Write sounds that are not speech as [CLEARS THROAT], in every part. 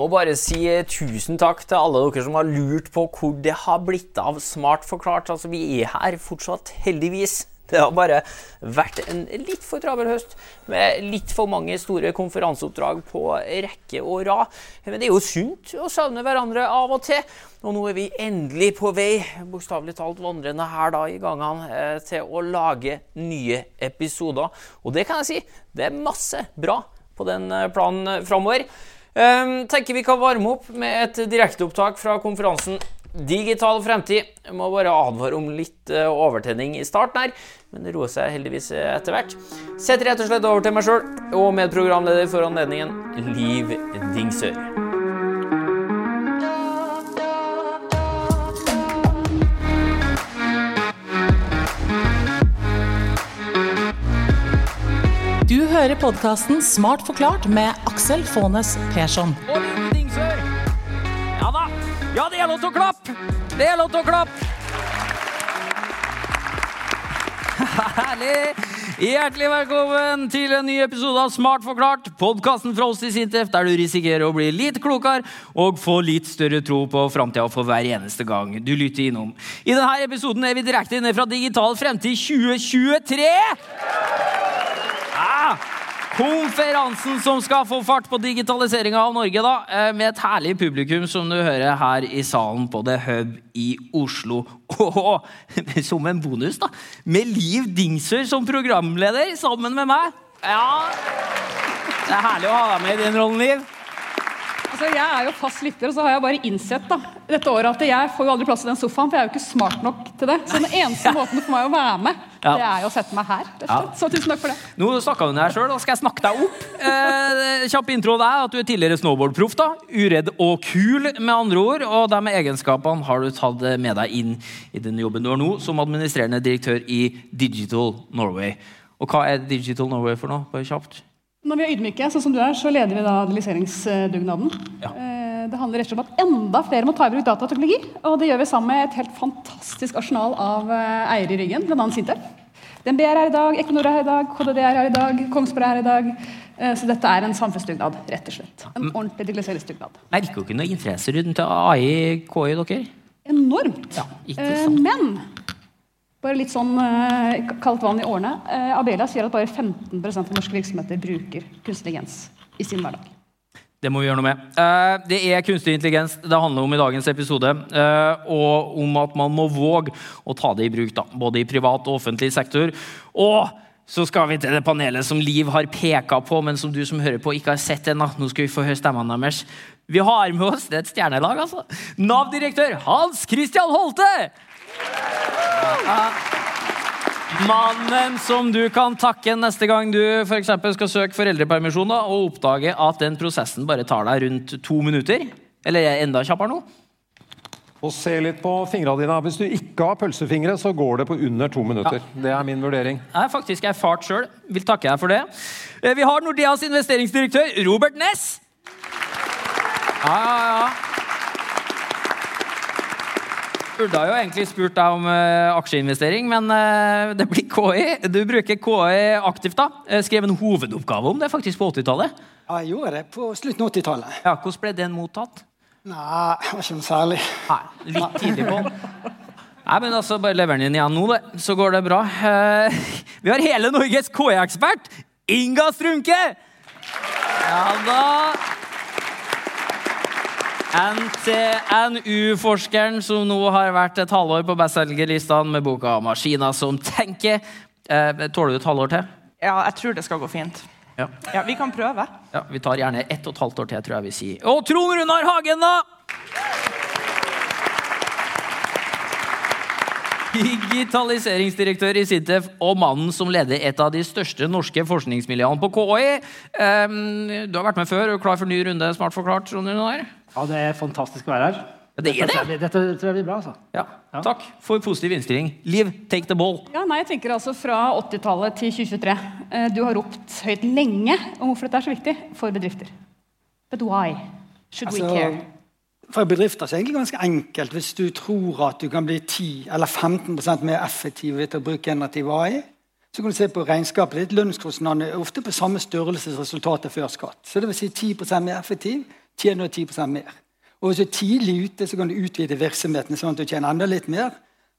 Må bare si eh, tusen takk til alle dere som har lurt på hvor det har blitt av Smart forklart. Altså, vi er her fortsatt, heldigvis. Det har bare vært en litt for travel høst med litt for mange store konferanseoppdrag på rekke og rad. Men det er jo sunt å savne hverandre av og til. Og nå er vi endelig på vei, bokstavelig talt vandrende her da i gangene, eh, til å lage nye episoder. Og det kan jeg si, det er masse bra på den eh, planen framover. Um, tenker vi kan varme opp med et direkteopptak fra konferansen Digital fremtid. Jeg må bare advare om litt uh, overtenning i starten her, men det roer seg heldigvis etter hvert. Setter rett og slett over til meg sjøl og medprogramleder for anledningen, Liv Dingsør. Hører podkasten Smart forklart med Aksel Faanes Persson. Ja da. Ja, det er lov til å klappe! Det er lov til å klappe! Herlig! Hjertelig velkommen til en ny episode av Smart forklart. Podkasten fra oss i Sintef der du risikerer å bli litt klokere og få litt større tro på framtida for hver eneste gang du lytter innom. I denne episoden er vi direkte inne fra Digital fremtid 2023. Konferansen som skal få fart på digitaliseringa av Norge, da, eh, med et herlig publikum som du hører her i salen på The Hub i Oslo. Og [LAUGHS] som en bonus, da, med Liv Dingsør som programleder sammen med meg. Ja, Det er herlig å ha deg med i den rollen, Liv. Altså, jeg er jo fast lytter, og så har jeg bare innsett da, dette året at jeg får jo aldri plass i den sofaen, for jeg er jo ikke smart nok til det. Så den eneste måten for meg å være med, Ja. det er jo å sette meg her. Så tusen takk for det. Nå snakka du deg sjøl, da skal jeg snakke deg opp. Eh, kjapp intro av deg, at du er tidligere snowboardproff. da, Uredd og kul, med andre ord. Og de egenskapene har du tatt med deg inn i den jobben du har nå, som administrerende direktør i Digital Norway. Og hva er Digital Norway for noe? Bare kjapt. Når vi er ydmyke, sånn som du er, så leder vi da analyseringsdugnaden. Ja. Eh, Det handler rett og slett om at enda flere må ta i bruk datateknologi. Og det gjør vi sammen med et helt fantastisk arsenal av eh, eiere i ryggen, bl.a. Sintef. DNB er her i dag, Equinor er her i dag, KDD er her i dag, Kongsberg er her i dag. Eh, Så dette er en samfunnsdugnad, rett og slett. En ordentlig digitaliseringsdugnad. Merker ikke noe interesse rundt AI, KI, dere? Enormt. Ja. Men bare litt sånn eh, kaldt vann i årene. Eh, Abelia sier at bare 15% av norske virksomheter bruker kunstig intelligens i sin hverdag. Det må vi gjøre noe med. Eh, det er kunstig intelligens det handler om i dagens episode. eh, og om at man må våge å ta det i bruk, da, både i privat og offentlig sektor. Og så skal vi til det panelet som Liv har peka på, men som du som hører på, ikke har sett ennå. Nå skal vi få høre stemmene deres. Vi har med oss det er et stjernelag, altså. Nav-direktør Hans Christian Holte! Mannen som du kan takke neste gang du for skal søke foreldrepermisjon da, og oppdage at den prosessen bare tar deg rundt to minutter. Eller er enda kjappere nå. Og se litt på fingrene dine. Hvis du ikke har pølsefingre, så går det på under to minutter. Det er min vurdering. Jeg er faktisk erfart sjøl. Vil takke deg for det. Eh, Vi har Nordeas investeringsdirektør Robert Ness. Ja, ja, ja. Burde jo egentlig spurt deg om uh, aksjeinvestering, men uh, det blir KI. Du bruker KI aktivt, da. Eh, skrev en hovedoppgave om det faktisk på 80-tallet. Ja, jeg gjorde det på slutten av 80-tallet. Ja, hvordan ble den mottatt? Nei, det var ikke noe særlig. Nei, litt tidlig på den. Nei, men altså, Bare lever den inn igjen nå, det. så går det bra. Uh, [LAUGHS] vi har hele Norges KI-ekspert, Inga Strunke! Ja da. NTNU-forskeren som nå har vært et halvår på bestselgerlistene med boka 'Maskiner som tenker'. Eh, tåler du et halvår til? Ja, jeg tror det skal gå fint. Ja. Ja, Vi kan prøve. Ja, Vi tar gjerne ett og et halvt år til, tror jeg vi sier. Og Trond Runar Hagen, da! Digitaliseringsdirektør i Sintef og mannen som leder et av de største norske forskningsmiljøene på KI. Um, du har vært med før og klar for ny runde Smart forklart? Trond Runar? Ja, det er fantastisk å være her. Ja, det er Dette tror det. jeg- Dette tror jeg blir bra, altså. Ja, Takk for positiv innstilling. Liv, take the ball. Ja, nei, jeg tenker altså Fra 80-tallet til 2023. Eh, Du har ropt høyt lenge om hvorfor dette er så viktig for bedrifter. But why should we Altså, care? For bedrifter så er det egentlig ganske enkelt. Hvis du tror at du kan bli 10 eller 15% mer effektiv ved å bruke generativ AI, så kan du se på regnskapet ditt. Lønnskostnadene er ofte på samme størrelse som resultatet før skatt. Så det vil si 10% mer effektiv, tjener du 10 mer. Og Hvis du er tidlig ute, så kan du utvide virksomheten sånn at du tjener enda litt mer.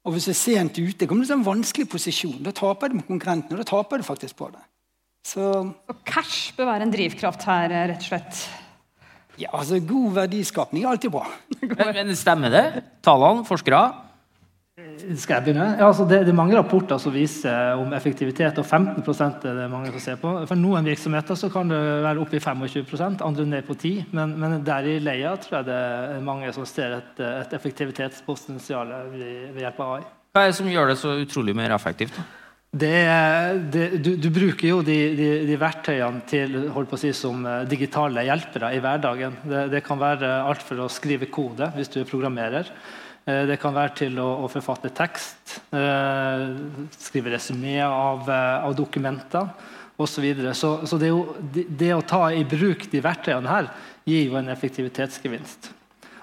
Og hvis du er sent ute, kommer du til en vanskelig posisjon. Da taper du med konkurrentene. og da taper du faktisk på det. Så Og cash bør være en drivkraft her, eh, rett og slett. ja, altså, god verdiskapning er alltid bra. [LAUGHS] Men, men stemmer det? Tallene, forskere? Skal jeg begynne? Ja, altså det, det er mange rapporter som viser om effektivitet, og 15 er det mange som ser på. For noen virksomheter så kan det være oppe i 25% andre ned på 10 men, men der i leia tror jeg det er mange som ser et, et effektivitetspotensial ved, ved hjelp av AI. Hva er det som gjør det så utrolig mer effektivt? Det, det, du, du bruker jo de, de, de verktøyene til, si, som eh, digitale hjelpere i hverdagen. Det, det kan være alt for å skrive kode hvis du er programmerer. Eh, Det kan være til å, å forfatte tekst, eh, skrive resymé av, eh, av dokumenter osv. Så, så så det, jo, det, det å ta i bruk de verktøyene her gir jo en effektivitetsgevinst.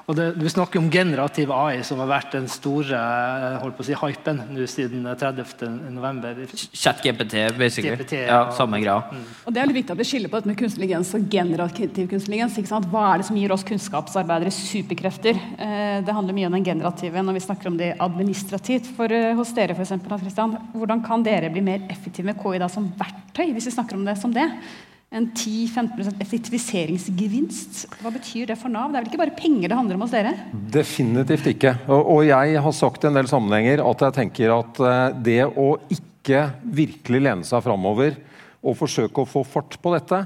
Og det, Du snakker om generativ AI, som har vært den store eh, holdt på å si, hypen nå siden 30.11. ChatGPT, basically. GPT, ja, og, samme greia. Og det er litt viktig at vi skiller på dette med kunstig intelligens og generativ kunstig intelligens. Hva er det som gir oss kunnskapsarbeidere superkrefter? Eh, det handler mye om den generative når vi snakker om det administrativt. For eh, hos dere, for eksempel, Christian, hvordan kan dere bli mer effektive med KI da som verktøy, hvis vi snakker om det som det? En 10-15 effektiviseringsgevinst. Hva betyr det for Nav? Det er vel ikke bare penger det handler om hos dere? Definitivt ikke. Og, og jeg har sagt i en del sammenhenger at jeg tenker at eh, det å ikke virkelig lene seg framover og forsøke å få fart på dette,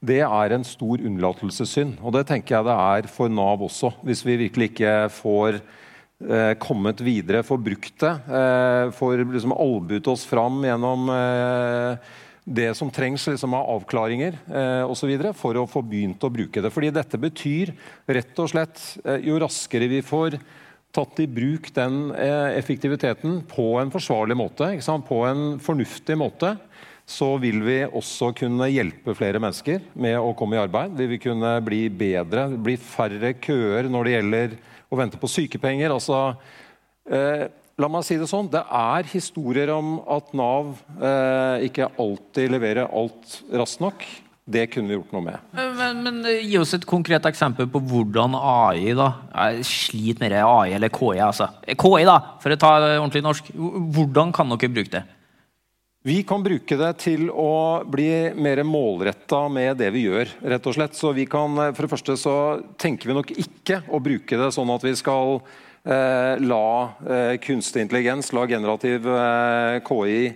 det er en stor unnlatelsessynd. Og det tenker jeg det er for Nav også, hvis vi virkelig ikke får eh, kommet videre, får brukt det. Eh, får liksom albuet oss fram gjennom eh, det som trengs liksom, av avklaringer eh, osv. for å få begynt å bruke det. Fordi dette betyr rett og slett eh, jo raskere vi får tatt i bruk den eh, effektiviteten på en forsvarlig måte, på en fornuftig måte, så vil vi også kunne hjelpe flere mennesker med å komme i arbeid. Vi vil kunne bli bedre, bli færre køer når det gjelder å vente på sykepenger. altså eh, La meg si det sånn, det er historier om at Nav eh, ikke alltid leverer alt raskt nok. Det kunne vi gjort noe med. Men, men eh, gi oss et konkret eksempel på hvordan AI da sliter med AI eller KI, altså. KI, da, for å ta ordentlig norsk. Hvordan kan dere bruke det? Vi kan bruke det til å bli mer målretta med det vi gjør. rett og slett. Så vi kan, eh, For det første så tenker vi nok ikke å bruke det sånn at vi skal eh, la eh, kunstig intelligens, la generativ eh, KI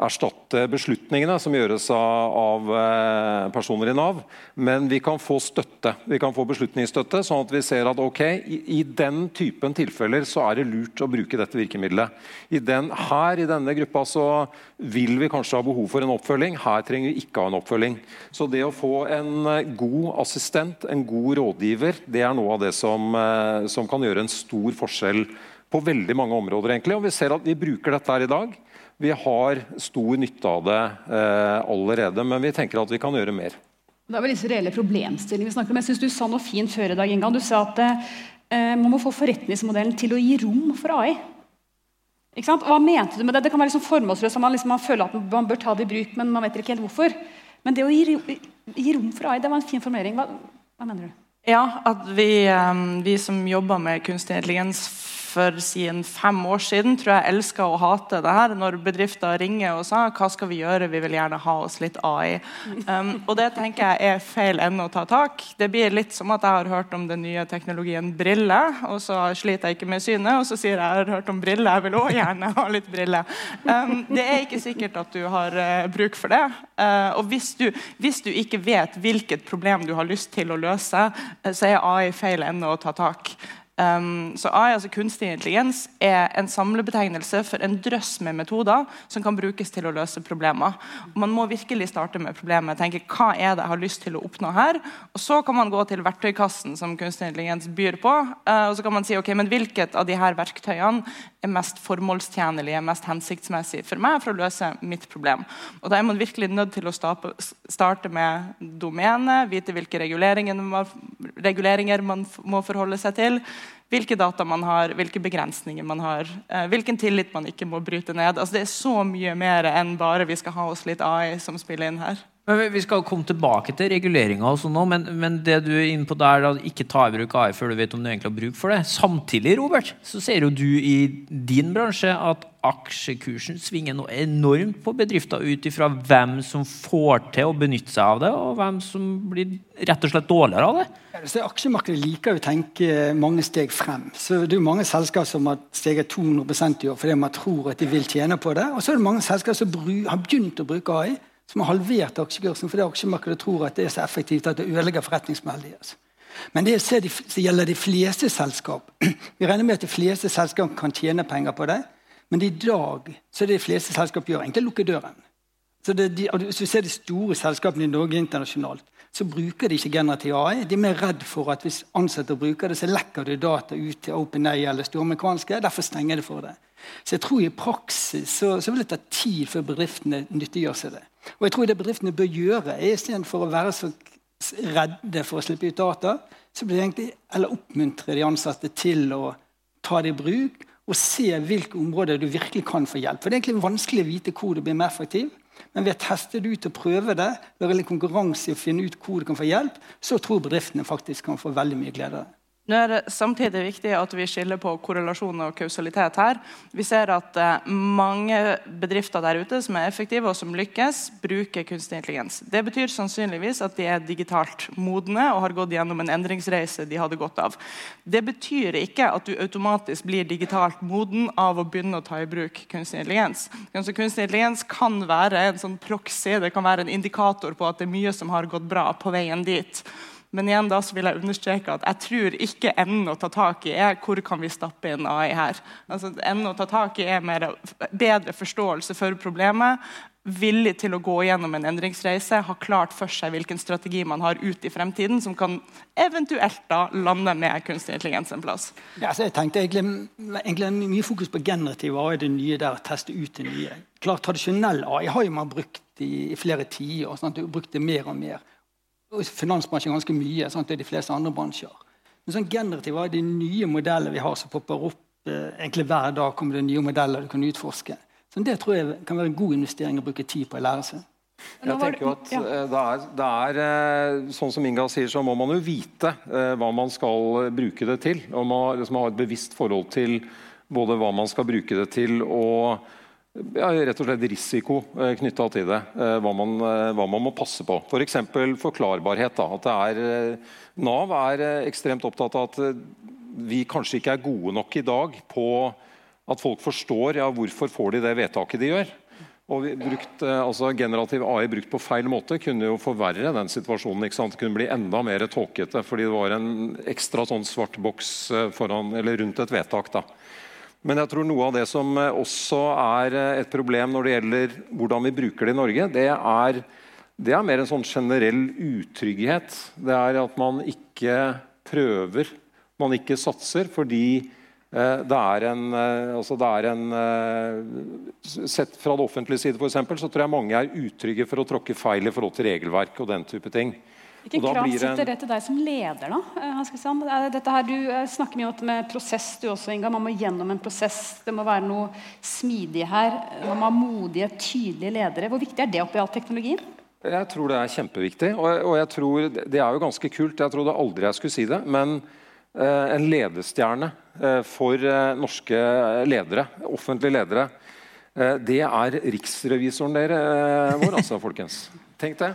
erstatte beslutningene som gjøres av, eh, personer i Nav, men vi kan få støtte. Vi kan få beslutningsstøtte, sånn at vi ser at ok, i, i den typen tilfeller så er det lurt å bruke dette virkemidlet. I den, her i denne gruppa så vil vi kanskje ha behov for en oppfølging. Her trenger vi ikke ha en oppfølging. Så det å få en eh, god assistent, en god rådgiver, det er noe av det som, eh, som kan gjøre en stor forskjell på veldig mange områder. egentlig. Og vi ser at vi bruker dette her i dag. Vi har stor nytte av det eh, allerede, men vi tenker at vi kan gjøre mer. Det er vel disse reelle problemstillingene vi snakker om. Jeg synes Du sa noe fint før i dag, Inga. Du sa at eh, man må få forretningsmodellen til å gi rom for AI. Ikke sant? Hva mente du med det? Det kan være liksom formålsløst, man, liksom, man føler at man bør ta det i bruk, men man vet ikke helt hvorfor. Men det å gi, gi rom for AI, det var en fin formulering. Hva, hva mener du? Ja, at vi, eh, vi som jobber med kunstig intelligens for siden fem år siden tror jeg elska å hate det her. Når bedrifter ringer og sa hva skal vi gjøre, vi vil gjerne ha oss litt AI. Um, og det tenker jeg er feil ende å ta tak. Det blir litt som at jeg har hørt om den nye teknologien brille, og så sliter jeg ikke med synet, og så sier jeg jeg har hørt om brille, jeg vil òg gjerne ha litt brille. Um, det er ikke sikkert at du har uh, bruk for det. Uh, og hvis du, hvis du ikke vet hvilket problem du har lyst til å løse, uh, så er AI feil ende å ta tak. Um, så AI, altså kunstig intelligens, er en samlebetegnelse for en drøss med metoder som kan brukes til å løse problemer. Man må virkelig starte med problemet. tenke hva er det jeg har lyst til å oppnå her? Og Så kan man gå til verktøykassen som kunstig intelligens byr på. Uh, og så kan man si ok, men hvilket av de her verktøyene er mest formålstjenlige, mest hensiktsmessig for meg for å løse mitt problem. Og Da er man virkelig nødt til å starte med domene, vite hvilke reguleringer man, må forholde seg til hvilke data man har, hvilke begrensninger man har, eh, hvilken tillit man ikke må bryte ned. Altså, det er så mye mer enn bare vi skal ha oss litt AI som spiller inn her. Men vi- skal komme tilbake til reguleringa, sånn men, men det du er inne på der, da, ikke ta i bruk AI før du vet om du egentlig har bruk for det. Samtidig Robert, så ser jo du i din bransje at aksjekursen svinger noe enormt på bedrifter ut ifra hvem som får til å benytte seg av det, og hvem som blir rett og slett dårligere av det. Ja, Aksjemarkedet liker å tenke mange steg frem. Så Det er mange selskaper som har steget 200 i år fordi man tror at de vil tjene på det. Og så er det mange selskaper som har begynt å bruke AI, som har halvert aksjekursen fordi aksjemarkedet tror at det er så effektivt at det ødelegger forretningsmodellen. Men det ser de, så gjelder de fleste selskap. [CLEARS THROAT] Vi regner med at de fleste selskap kan tjene penger på det, men i dag så er det de fleste selskap gjør, egentlig lukke døren. Så det, de, Hvis du ser de store selskapene i Norge internasjonalt, så bruker de ikke generativ AI. De er mer redd for at hvis ansatte bruker det, så lekker det data ut til OpenAI eller store amerikanske. Derfor stenger de for det. Så jeg tror i praksis så, så vil det ta tid før bedriftene nyttiggjør seg det. Og jeg tror det bedriftene bør gjøre, er istedenfor å være så redde for å slippe ut data, så blir det egentlig, eller oppmuntre de ansatte til å ta det i bruk og se hvilke områder du virkelig kan få hjelp. For Det er egentlig vanskelig å vite hvor du blir mer effektiv. Men ved å teste det ut og prøve det, være litt konkurranse i å finne ut hvor du kan få hjelp, så tror bedriftene faktisk kan få veldig mye glede av det. Nå er det samtidig viktig at vi skiller på korrelasjon og kausalitet her. Vi ser at eh, mange bedrifter der ute som er effektive og som lykkes, bruker kunstig intelligens. Det betyr sannsynligvis at de er digitalt modne og har gått gjennom en endringsreise de hadde godt av. Det betyr ikke at du automatisk blir digitalt moden av å begynne å ta i bruk kunstig intelligens. Altså, kunstig intelligens kan være en sånn proxy, det kan være en indikator på at det er mye som har gått bra på veien dit. Men igjen da så vil jeg understreke at jeg tror ikke enden å ta tak i er hvor kan vi stappe inn AI her. Altså, enden å ta tak i er mer bedre forståelse for problemet, villig til å gå gjennom en endringsreise, ha klart for seg hvilken strategi man har ut i fremtiden, som kan eventuelt da lande med kunstig intelligens en plass. Ja, så jeg tenkte egentlig, egentlig mye fokus på generativ AI, det nye der, teste ut det nye. Klart, Tradisjonell AI har jo man brukt i, i flere tiår. Sånn du har brukt det mer og mer. Finansbransjen ganske mye. Sant? det er de fleste andre bransjer. Men sånn generativ AI, de nye modellene vi har som popper opp eh, egentlig hver dag, kommer det nye modeller du kan utforske. Så Det tror jeg kan være en god investering å bruke tid på å lære seg. Jeg tenker jo at eh, det er, det er eh, Sånn som Inga sier, så må man jo vite eh, hva man skal bruke det til. Og man må liksom ha et bevisst forhold til både hva man skal bruke det til, og ja, rett og slett risiko eh, knytta til det. Eh, hva, man, eh, hva man må passe på. F.eks. For forklarbarhet. Da, er, Nav er ekstremt opptatt av at vi kanskje ikke er gode nok i dag på at folk forstår ja, hvorfor får de det vedtaket de gjør. Og brukt, altså Generativ AI brukt på feil måte kunne jo forverre den situasjonen. ikke sant? Det kunne bli enda mer tåkete fordi det var en ekstra sånn svart boks foran, eller rundt et vedtak. da. Men jeg tror noe av det som eh, også er eh, et problem når det gjelder hvordan vi bruker det i Norge, det er, det er mer en sånn generell utrygghet. Det er at man ikke prøver, man ikke satser, fordi eh, det er en, altså det er en Sett fra det offentlige side, for eksempel, så tror jeg mange er utrygge for å tråkke feil i forhold til regelverk og den type ting. Hvilke Og da krav sitter det til deg som leder, da? eh, det Dette her, du eh, snakker mye om prosess, du også, Inga. Man må gjennom en prosess. Det må være noe smidig her. Man må ha modige, tydelige ledere. Hvor viktig er det oppi all teknologien? Jeg tror det er kjempeviktig. Og, og jeg tror, Det er jo ganske kult. Jeg trodde aldri jeg skulle si det. Men eh, en ledestjerne eh, for eh, norske ledere, offentlige ledere, eh, det er riksrevisoren dere, eh, vår, altså, folkens. Tenk det.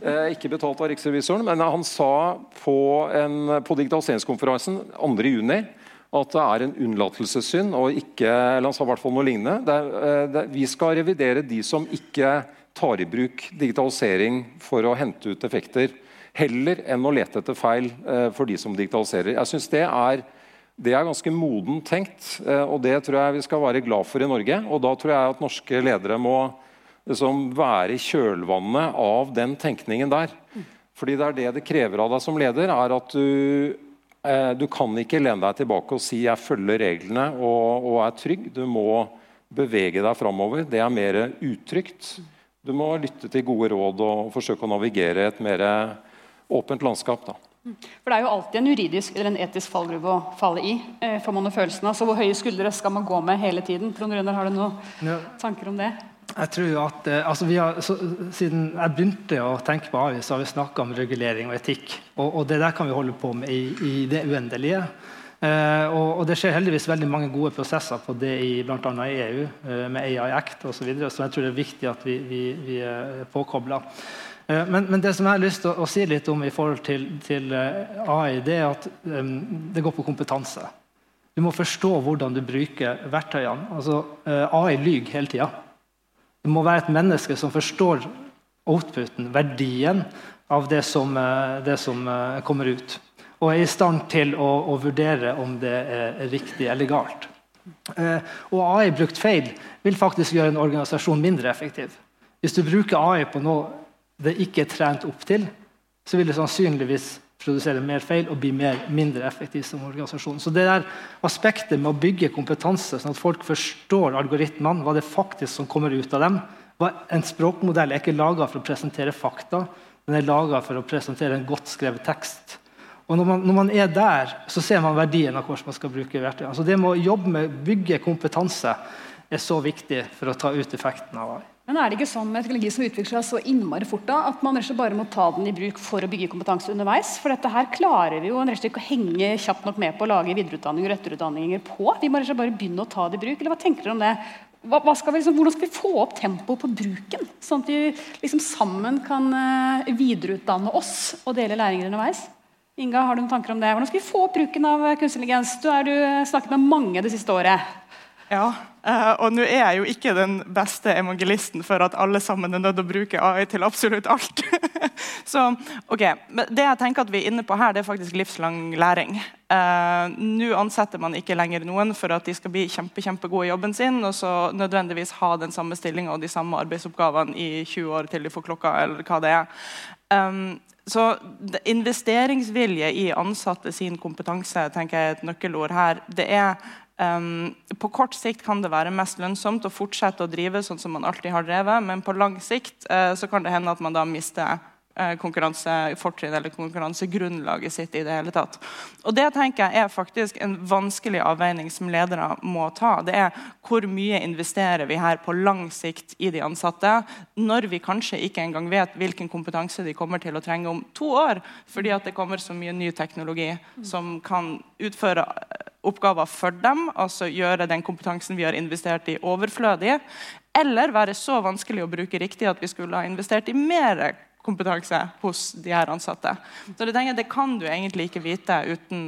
Eh, ikke betalt av riksrevisoren, men han sa på, en, på digitaliseringskonferansen 2.6 at det er en unnlatelsessynd og ikke eller han sa i hvert fall noe lignende. Det eh, det, vi skal revidere de som ikke tar i bruk digitalisering for å hente ut effekter, heller enn å lete etter feil eh, for de som digitaliserer. Jeg synes det er det er ganske modent tenkt, og det tror jeg vi skal være glad for i Norge. Og da tror jeg at norske ledere må liksom være i kjølvannet av den tenkningen der. Fordi det er det det krever av deg som leder, er at du, eh, du kan ikke lene deg tilbake og si 'jeg følger reglene og, og er trygg'. Du må bevege deg framover. Det er mer utrygt. Du må lytte til gode råd og forsøke å navigere et mer åpent landskap. da. For det er jo alltid en juridisk eller en etisk fallgruve å falle i. Eh, får man noen følelsen av. Så hvor høye skuldre skal man gå med hele tiden? Trond Rønner, har du noen Ja. tanker om det? Jeg tror at eh, altså har, så, Siden jeg begynte å tenke på AI, så har vi snakka om regulering og etikk. Og, og, det der kan vi holde på med i, i det uendelige. Eh, og, og, det skjer heldigvis veldig mange gode prosesser på det i bl.a. i EU, eh, med AI Act osv. Så, videre, så jeg tror det er viktig at vi, vi, vi er påkobla. Eh, men, men, det som jeg har lyst til å, å, si litt om i forhold til, til eh, AI, det er at um, det går på kompetanse. Du må forstå hvordan du bruker verktøyene. Altså, eh, AI lyver hele tida. Det må være et menneske som forstår outputen, verdien av det som, eh, det som eh, kommer ut. Og er i stand til å, å, vurdere om det er riktig eller galt. Eh, og AI brukt feil vil faktisk gjøre en organisasjon mindre effektiv. Hvis du bruker AI på noe det ikke er trent opp til, så vil det sannsynligvis produsere mer feil og bli mer, mindre effektiv som organisasjon. Så det der aspektet med å bygge kompetanse, sånn at folk forstår algoritmene, hva det faktisk som kommer ut av dem En språkmodell er ikke laga for å presentere fakta, den er laga for å presentere en godt skrevet tekst. Og når man, når man, er der, så ser man verdien av hvordan man skal bruke verktøyene. Så det med å jobbe med bygge kompetanse er så viktig for å ta ut effekten av AI. Men er det ikke sånn med teknologi som utvikler seg så innmari fort da, at man bare må ta den i bruk for å bygge kompetanse underveis? For dette her klarer vi jo og ikke å henge kjapt nok med på å lage videreutdanninger og etterutdanninger på. Vi må bare begynne å ta det i bruk. Eller hva tenker dere om det? Skal vi, liksom, hvordan skal vi få opp tempoet på bruken, sånn at vi liksom sammen kan uh, videreutdanne oss og dele læringer underveis? Inga, har du noen tanker om det? Hvordan skal vi få opp bruken av kunstig intelligens? Du har snakket med mange det siste året. Ja, uh, og nå er jeg jo ikke den beste evangelisten for at alle sammen er nødt til å bruke AI til absolutt alt. [LAUGHS] så ok, men Det jeg tenker at vi er inne på her, det er faktisk livslang læring. Uh, nå ansetter man ikke lenger noen for at de skal bli kjempe, kjempegode i jobben sin, og så nødvendigvis ha den samme stillinga og de samme arbeidsoppgavene i 20 år til de får klokka, eller hva det er. Um, så Investeringsvilje i ansatte sin kompetanse tenker jeg er et nøkkelord her. Det er Um, på kort sikt kan det være mest lønnsomt å fortsette å drive sånn som man alltid har drevet, men på lang sikt uh, så kan det hende at man da mister uh, konkurransefortrinn eller konkurransegrunnlaget sitt. i det hele tatt. Og Det tenker jeg er faktisk en vanskelig avveining som ledere må ta. Det er Hvor mye investerer vi her på lang sikt i de ansatte, når vi kanskje ikke engang vet hvilken kompetanse de kommer til å trenge om to år, fordi at det kommer så mye ny teknologi som kan utføre oppgaver for dem, altså gjøre den kompetansen vi har investert i, overflødig. Eller være så vanskelig å bruke riktig at vi skulle ha investert i mer kompetanse hos de her ansatte. Så det, tenker, det kan du egentlig ikke vite uten,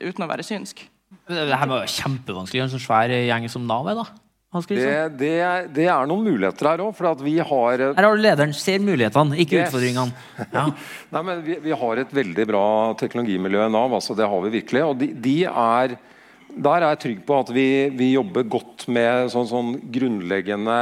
uten å være synsk. Det her var kjempevanskelig. En sånn svær gjeng som Nav er, da. Det, det, det, er noen muligheter her òg. For vi har Her har du lederen. Ser mulighetene, ikke yes. utfordringene. [LAUGHS] Ja. Nei, men vi, vi, har et veldig bra teknologimiljø i Nav. Altså, det har vi virkelig. Og de, de er Der er jeg trygg på at vi, vi jobber godt med sånn, sånn grunnleggende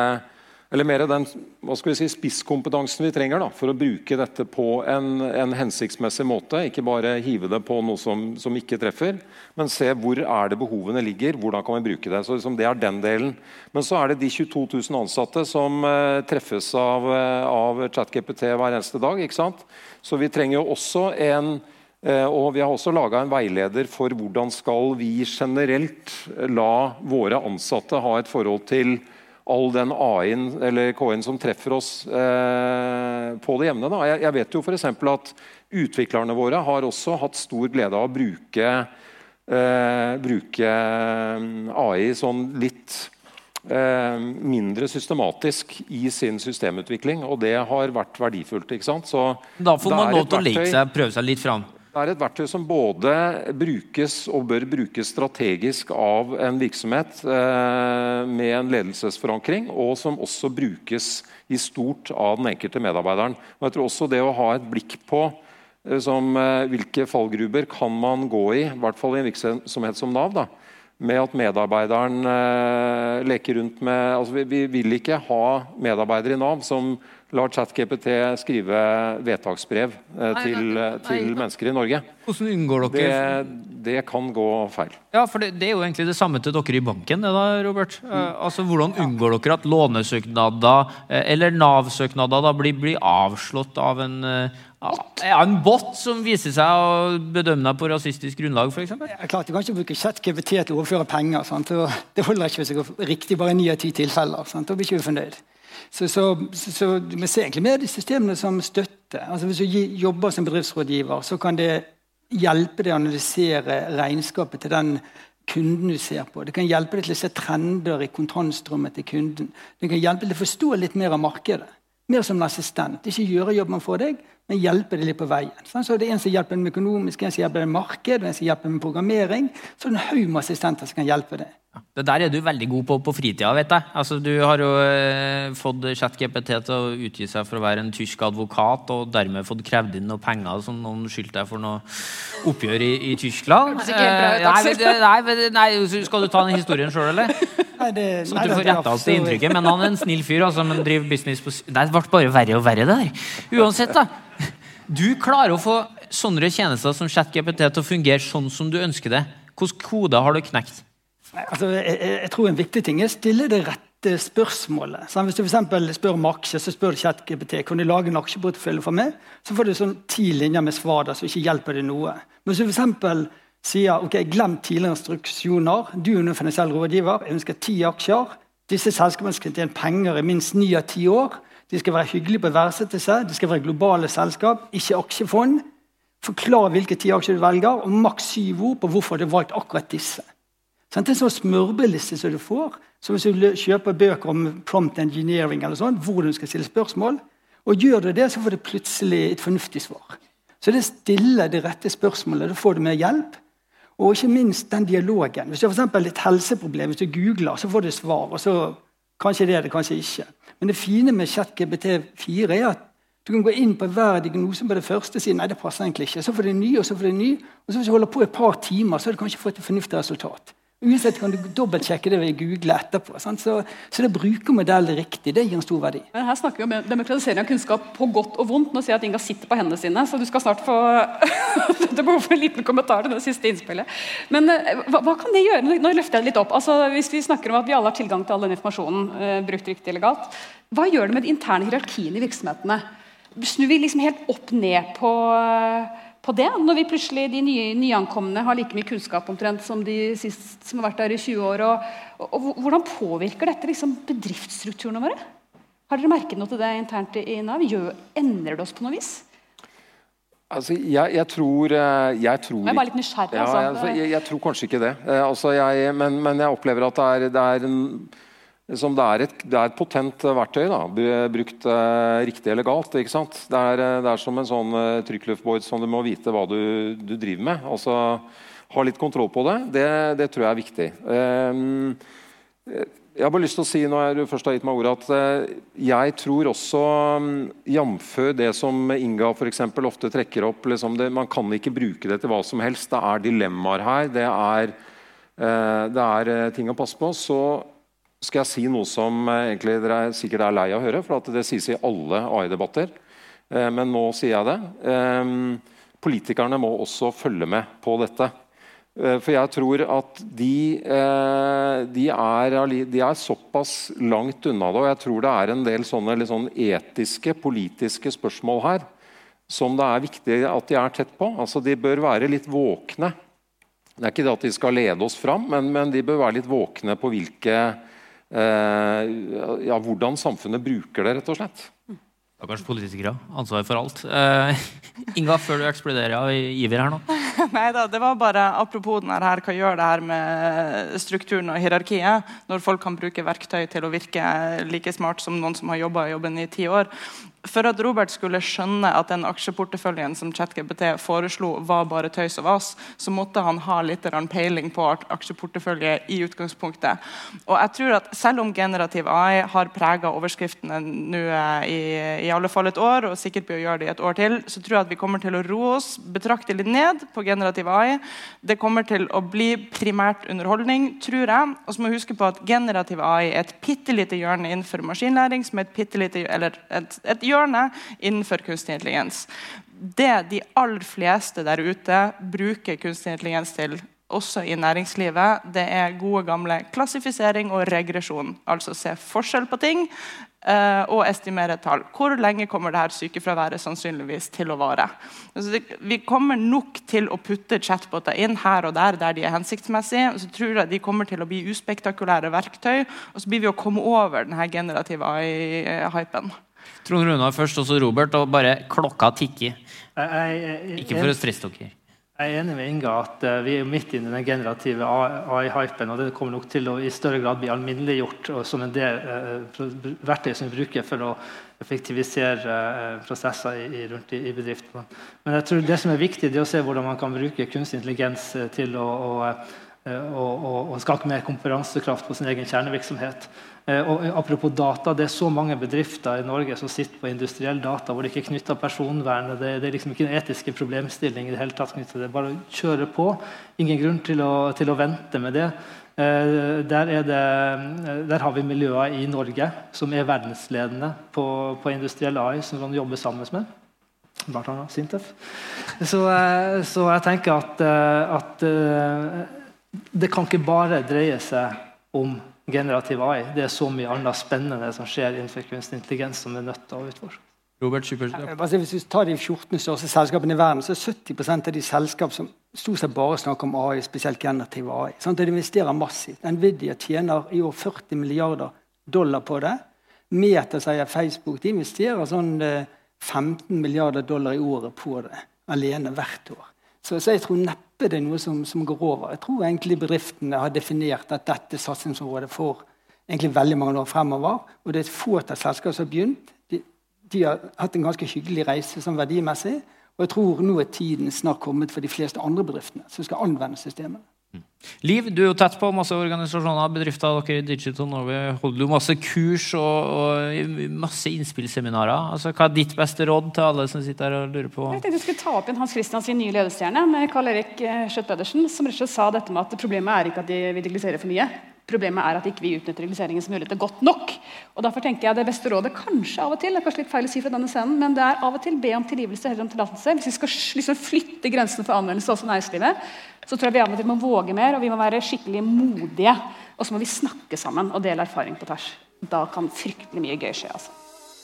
eller mer den hva skal vi si, spisskompetansen vi trenger da, for å bruke dette på en, en, hensiktsmessig måte. Ikke bare hive det på noe som, som, ikke treffer, men se hvor er det behovene ligger. Hvordan kan vi bruke det. Så liksom, Det er den delen. Men så er det de 22 000 ansatte som uh, treffes av, uh, av ChatGPT hver eneste dag. ikke sant? Så vi trenger jo også en uh, og Vi har også laga en veileder for hvordan skal vi generelt la våre ansatte ha et forhold til all den AI-en eller KI-en som treffer oss eh, på det jevne. Jeg, jeg, vet jo f.eks. at utviklerne våre har også hatt stor glede av å bruke, eh, bruke mm, AI sånn litt eh, mindre systematisk i sin systemutvikling. Og det har vært verdifullt. ikke sant? Så da får man lov til å leke seg, prøve seg litt fram? Det er et verktøy som både brukes og bør brukes strategisk av en virksomhet eh, med en ledelsesforankring, og som også brukes i stort av den enkelte medarbeideren. Og jeg tror også det å ha et blikk på eh, som, eh, hvilke fallgruber kan man gå i, i hvert fall i en virksomhet som Nav, da, med at medarbeideren eh, leker rundt med altså vi, vi vil ikke ha medarbeidere i Nav som lar ChatGPT skrive vedtaksbrev eh, til, eh, til, mennesker i Norge. Hvordan unngår dere Det, det kan gå feil. Ja, for det, det, er jo egentlig det samme til dere i banken. Det da, Robert. Mm. altså, Hvordan unngår dere at lånesøknader eller Nav-søknader blir, blir, avslått av en, ja, en bot som viser seg å bedømme deg på rasistisk grunnlag, f.eks.? Klart, du kan ikke bruke ChatGPT til å overføre penger. Sant? Det holder ikke hvis det går riktig bare i ni av ti tilfeller. Sant? Da blir ikke vi fornøyd. Så, så, så, så Vi ser egentlig mer de systemene som støtte. Altså Hvis du jobber som bedriftsrådgiver, så kan det hjelpe deg å analysere regnskapet til den kunden du ser på. Det kan hjelpe deg til å se trender i kontantstrømmen til kunden. Det kan hjelpe deg til å forstå litt mer av markedet. Mer som en assistent. Ikke gjøre jobben for deg, men hjelpe deg litt på veien. Så det er En som hjelper med økonomisk, en som hjelper med marked, en som hjelper med programmering. Så det er en haug med assistenter som kan hjelpe deg. Det der er du veldig god på på fritida. vet jeg. Altså, du har jo eh, fått ChatGPT til å utgi seg for å være en tysk advokat, og dermed fått krevd inn noe penger som noen skyldte deg for noe oppgjør i, i Tyskland. Det er ikke helt bra Eh, nei, nei, nei, nei, Skal du ta den historien sjøl, eller? [LAUGHS] Nei, det, Så nei, du får det retta opp det inntrykket. Men han er en snill fyr, altså, men driver business på Det ble bare verre og verre, det der. Uansett, da. Du klarer å få sånne tjenester som ChatGPT til å fungere sånn som du ønsker det. Hvilke koder har du knekt? Nei, altså, jeg, jeg tror en viktig ting er å stille det rette spørsmålet. Så hvis du for spør om aksjer, så spør du ChatGPT kan du lage en aksjeportefølje for meg. Så får du sånn ti linjer med svar der som ikke hjelper deg noe. Men hvis du for eksempel sier ok, glem tidligere instruksjoner, du er finansiell rådgiver, jeg ønsker ti aksjer. Disse selskapene skal tjene penger i minst ni av ti år. De skal være hyggelige på verdsettelse, de skal være globale selskap, ikke aksjefond. Forklar hvilke ti aksjer du velger, og maks syv ord på hvorfor du har valgt akkurat disse. Sånn, Det er en sånn smørbeliste som du får. Så hvis du kjøper bøker om prompt engineering, eller sånn, hvor du skal stille spørsmål, og gjør du det, så får du plutselig et fornuftig svar. Så det stiller det rette spørsmålet. Da får du mer hjelp. Og ikke minst den dialogen. Hvis du har for et helseproblem, hvis du googler, så får du svar. og så Kanskje det er det, kanskje ikke. Men det fine med ChatGPT4 er at du kan gå inn på hver diagnose på det første og si nei, det passer egentlig ikke. Så får du en ny, og så får du en ny. Og så hvis du holder på et par timer, så har du kanskje fått et fornuftig resultat. Uansett kan du dobbeltsjekke det ved å google etterpå. Sant? Så, så det å bruke modellen riktig, det gir en stor verdi. Men her snakker vi om demokratisering av kunnskap på godt og vondt. Nå sier jeg at Inga sitter på hendene sine, så du skal snart få [LAUGHS] Det er behov for en liten kommentar til det siste innspillet. Men eh, hva, hva kan det gjøre? Nå- løfter jeg det litt opp. Altså, hvis vi snakker om at vi alle har tilgang til all den informasjonen, eh, brukt riktig eller galt, hva gjør det med den interne hierarkien i virksomhetene? Snur vi liksom helt opp ned på, på det, når vi plutselig, de nye, nyankomne har like mye kunnskap omtrent som de sist, som har vært der i 20 år? Og, og, og Hvordan påvirker dette liksom bedriftsstrukturene våre? Har dere merket noe til det internt i Nav? Gjør, endrer det oss på noe vis? Altså, jeg, jeg tror eh, Jeg tror Jeg bare litt nysgjerrig. Altså. ja, jeg, jeg tror kanskje ikke det. Eh, altså, jeg, men, men jeg opplever at det er, det er, en, som det er, et, det er et potent verktøy, da, brukt eh, riktig eller galt. Det, er, eh, det er som en sånn uh, trykkluftboard som du må vite hva du, du driver med. Altså, ha litt kontroll på det. Det, det tror jeg er viktig. Eh, jeg har bare lyst til å si når jeg først har gitt meg ordet, at eh, jeg tror også, mm, jf. det som Inga for eksempel, ofte trekker opp liksom det, Man kan ikke bruke det til hva som helst. Det er dilemmaer her. Det er, eh, det er eh, ting å passe på. Så skal jeg si noe som eh, egentlig dere er, sikkert er lei av å høre, for det sies i alle AI-debatter. Eh, men nå sier jeg det. Eh, politikerne må også følge med på dette. For jeg tror at de, de, er, de er såpass langt unna det. Og jeg tror det er en del sånne sånn etiske, politiske spørsmål her som det er viktig at de er tett på. Altså De bør være litt våkne. Det er ikke det at de skal lede oss fram, men, men de bør være litt våkne på hvilke ja, hvordan samfunnet bruker det, rett og slett. Det er kanskje politikere. Ansvar for alt. Eh, [LAUGHS] Inga, før du eksploderer av iver her nå. [LAUGHS] Neida, det var bare apropos den her, hva gjør det her med strukturen og hierarkiet, når folk kan bruke verktøy til å virke like smart som noen som har jobba jobben i ti år. For at Robert skulle skjønne at den aksjeporteføljen som ChatGPT foreslo, var bare tøys og vas, så måtte han ha litt peiling på ak- aksjeportefølje i utgangspunktet. Og jeg tror at Selv om generativ AI har prega overskriftene nå eh, i, i alle fall et år, og sikkert blir å gjøre det i et år til, så tror jeg at vi kommer til å roe oss betraktelig ned på generativ AI. Det kommer til å bli primært underholdning, tror jeg. Og så må vi huske på at generativ AI er et bitte lite hjørne innenfor maskinlæring, som er et, bittelite, eller et, et hjørne innenfor kunstig intelligens. Det de aller fleste der ute bruker kunstig intelligens til, også i næringslivet, det er gode gamle klassifisering og regresjon. Altså se forskjell på ting, eh, og estimere tall. Hvor lenge kommer dette sykefraværet sannsynligvis til å vare? Altså vi kommer nok til å putte chatboter inn her og der der de er hensiktsmessige. og så tror jeg de kommer til å bli uspektakulære verktøy, og så blir vi å komme over denne generative AI-hypen. Trond Runar først, og så Robert, og bare klokka tikker. Ikke for å stresse dere. Jeg er enig med Inga at eh, vi er midt inne i den generative AI-hypen. og Det kommer nok til å i større grad bli alminneliggjort som en del eh, verktøy som vi bruker for å effektivisere eh, prosesser i, i, rundt i, i bedriftene. Men jeg tror det som er viktig, er å se hvordan man kan bruke kunstig intelligens eh, til å, å, eh, å, å, å skape mer konkurransekraft på sin egen kjernevirksomhet. Eh, Og apropos data, Det er så mange bedrifter i Norge som sitter på industriell data hvor det ikke er knytta personvern. Det, det er liksom ikke en etiske problemstilling i det hele tatt knyttet. Det er bare å kjøre på. Ingen grunn til å, til å vente med det. Eh, der, er det, eh, der har vi miljøer i Norge som er verdensledende på, på industriell AI, som man jobber sammen med. Blant annet Sintef. Så, eh, så jeg tenker at, eh, at eh, det kan ikke bare dreie seg om generativ AI. Det er så mye annet spennende som skjer innenfor kunstig intelligens som vi er nødt til å utforske. Robert Super. Jeg Hvis vi tar de 14 største selskapene i verden, så er 70% av de selskap som stort sett bare snakker om AI, spesielt generativ AI. Sånn at De investerer massivt. Nvidia tjener i år 40 milliarder dollar på det. Meta sier Facebook de investerer sånn eh, 15 milliarder dollar i året på det alene hvert år. Så, så jeg tror neppe det er noe som, som går over. Jeg tror egentlig bedriftene har definert at dette er satsingsområdet for egentlig veldig mange år fremover. Og det er et fåtall selskaper som har begynt. De, de har hatt en ganske hyggelig reise sånn verdimessig. Og jeg tror nå er tiden snart kommet for de fleste andre bedriftene som skal anvende systemene. Liv, du er jo tett på masse organisasjoner, bedrifter. Dere i Digital Norway holder jo masse kurs og, og masse innspillsseminarer. Altså, hva er ditt beste råd til alle som sitter her og lurer på Jeg tenkte jeg skulle ta opp igjen Hans Christian sin nye ledestjerne med Karl Erik eh, Schjøtt Pedersen, som rett og slett sa dette med at problemet er ikke at de vil digitalisere for mye. Problemet er at ikke vi utnytter digitaliseringens muligheter godt nok. Og derfor tenker jeg Det beste rådet kanskje av og til det er kanskje litt feil å si fra denne scenen, men det er av og til be om tilgivelse heller om tillatelse. Hvis vi skal liksom flytte grensene for anvendelse også i næringslivet, så tror jeg vi av og til må våge mer, og vi må være skikkelig modige. Og så må vi snakke sammen og dele erfaring på tvers. Da kan fryktelig mye gøy skje. altså.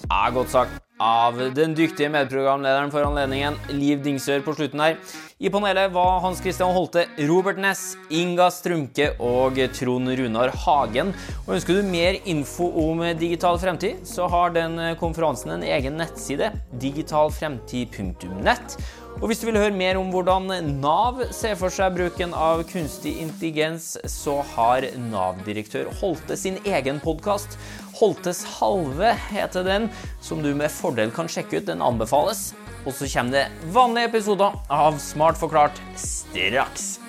Ja, godt sagt av den dyktige medprogramlederen for anledningen, Liv Dingsør, på slutten her. I panelet var Hans Christian Holte, Robert Ness, Inga Strumke og Trond Runar Hagen. Og Ønsker du mer info om digital fremtid, så har den konferansen en egen nettside, digitalfremtid.nett. Og hvis du vil høre mer om hvordan Nav ser for seg bruken av kunstig intelligens, så har Nav-direktør Holte sin egen podkast. Holtes halve heter den, som du med fordel kan sjekke ut. Den anbefales. Og så kommer det vanlige episoder av Smart forklart straks.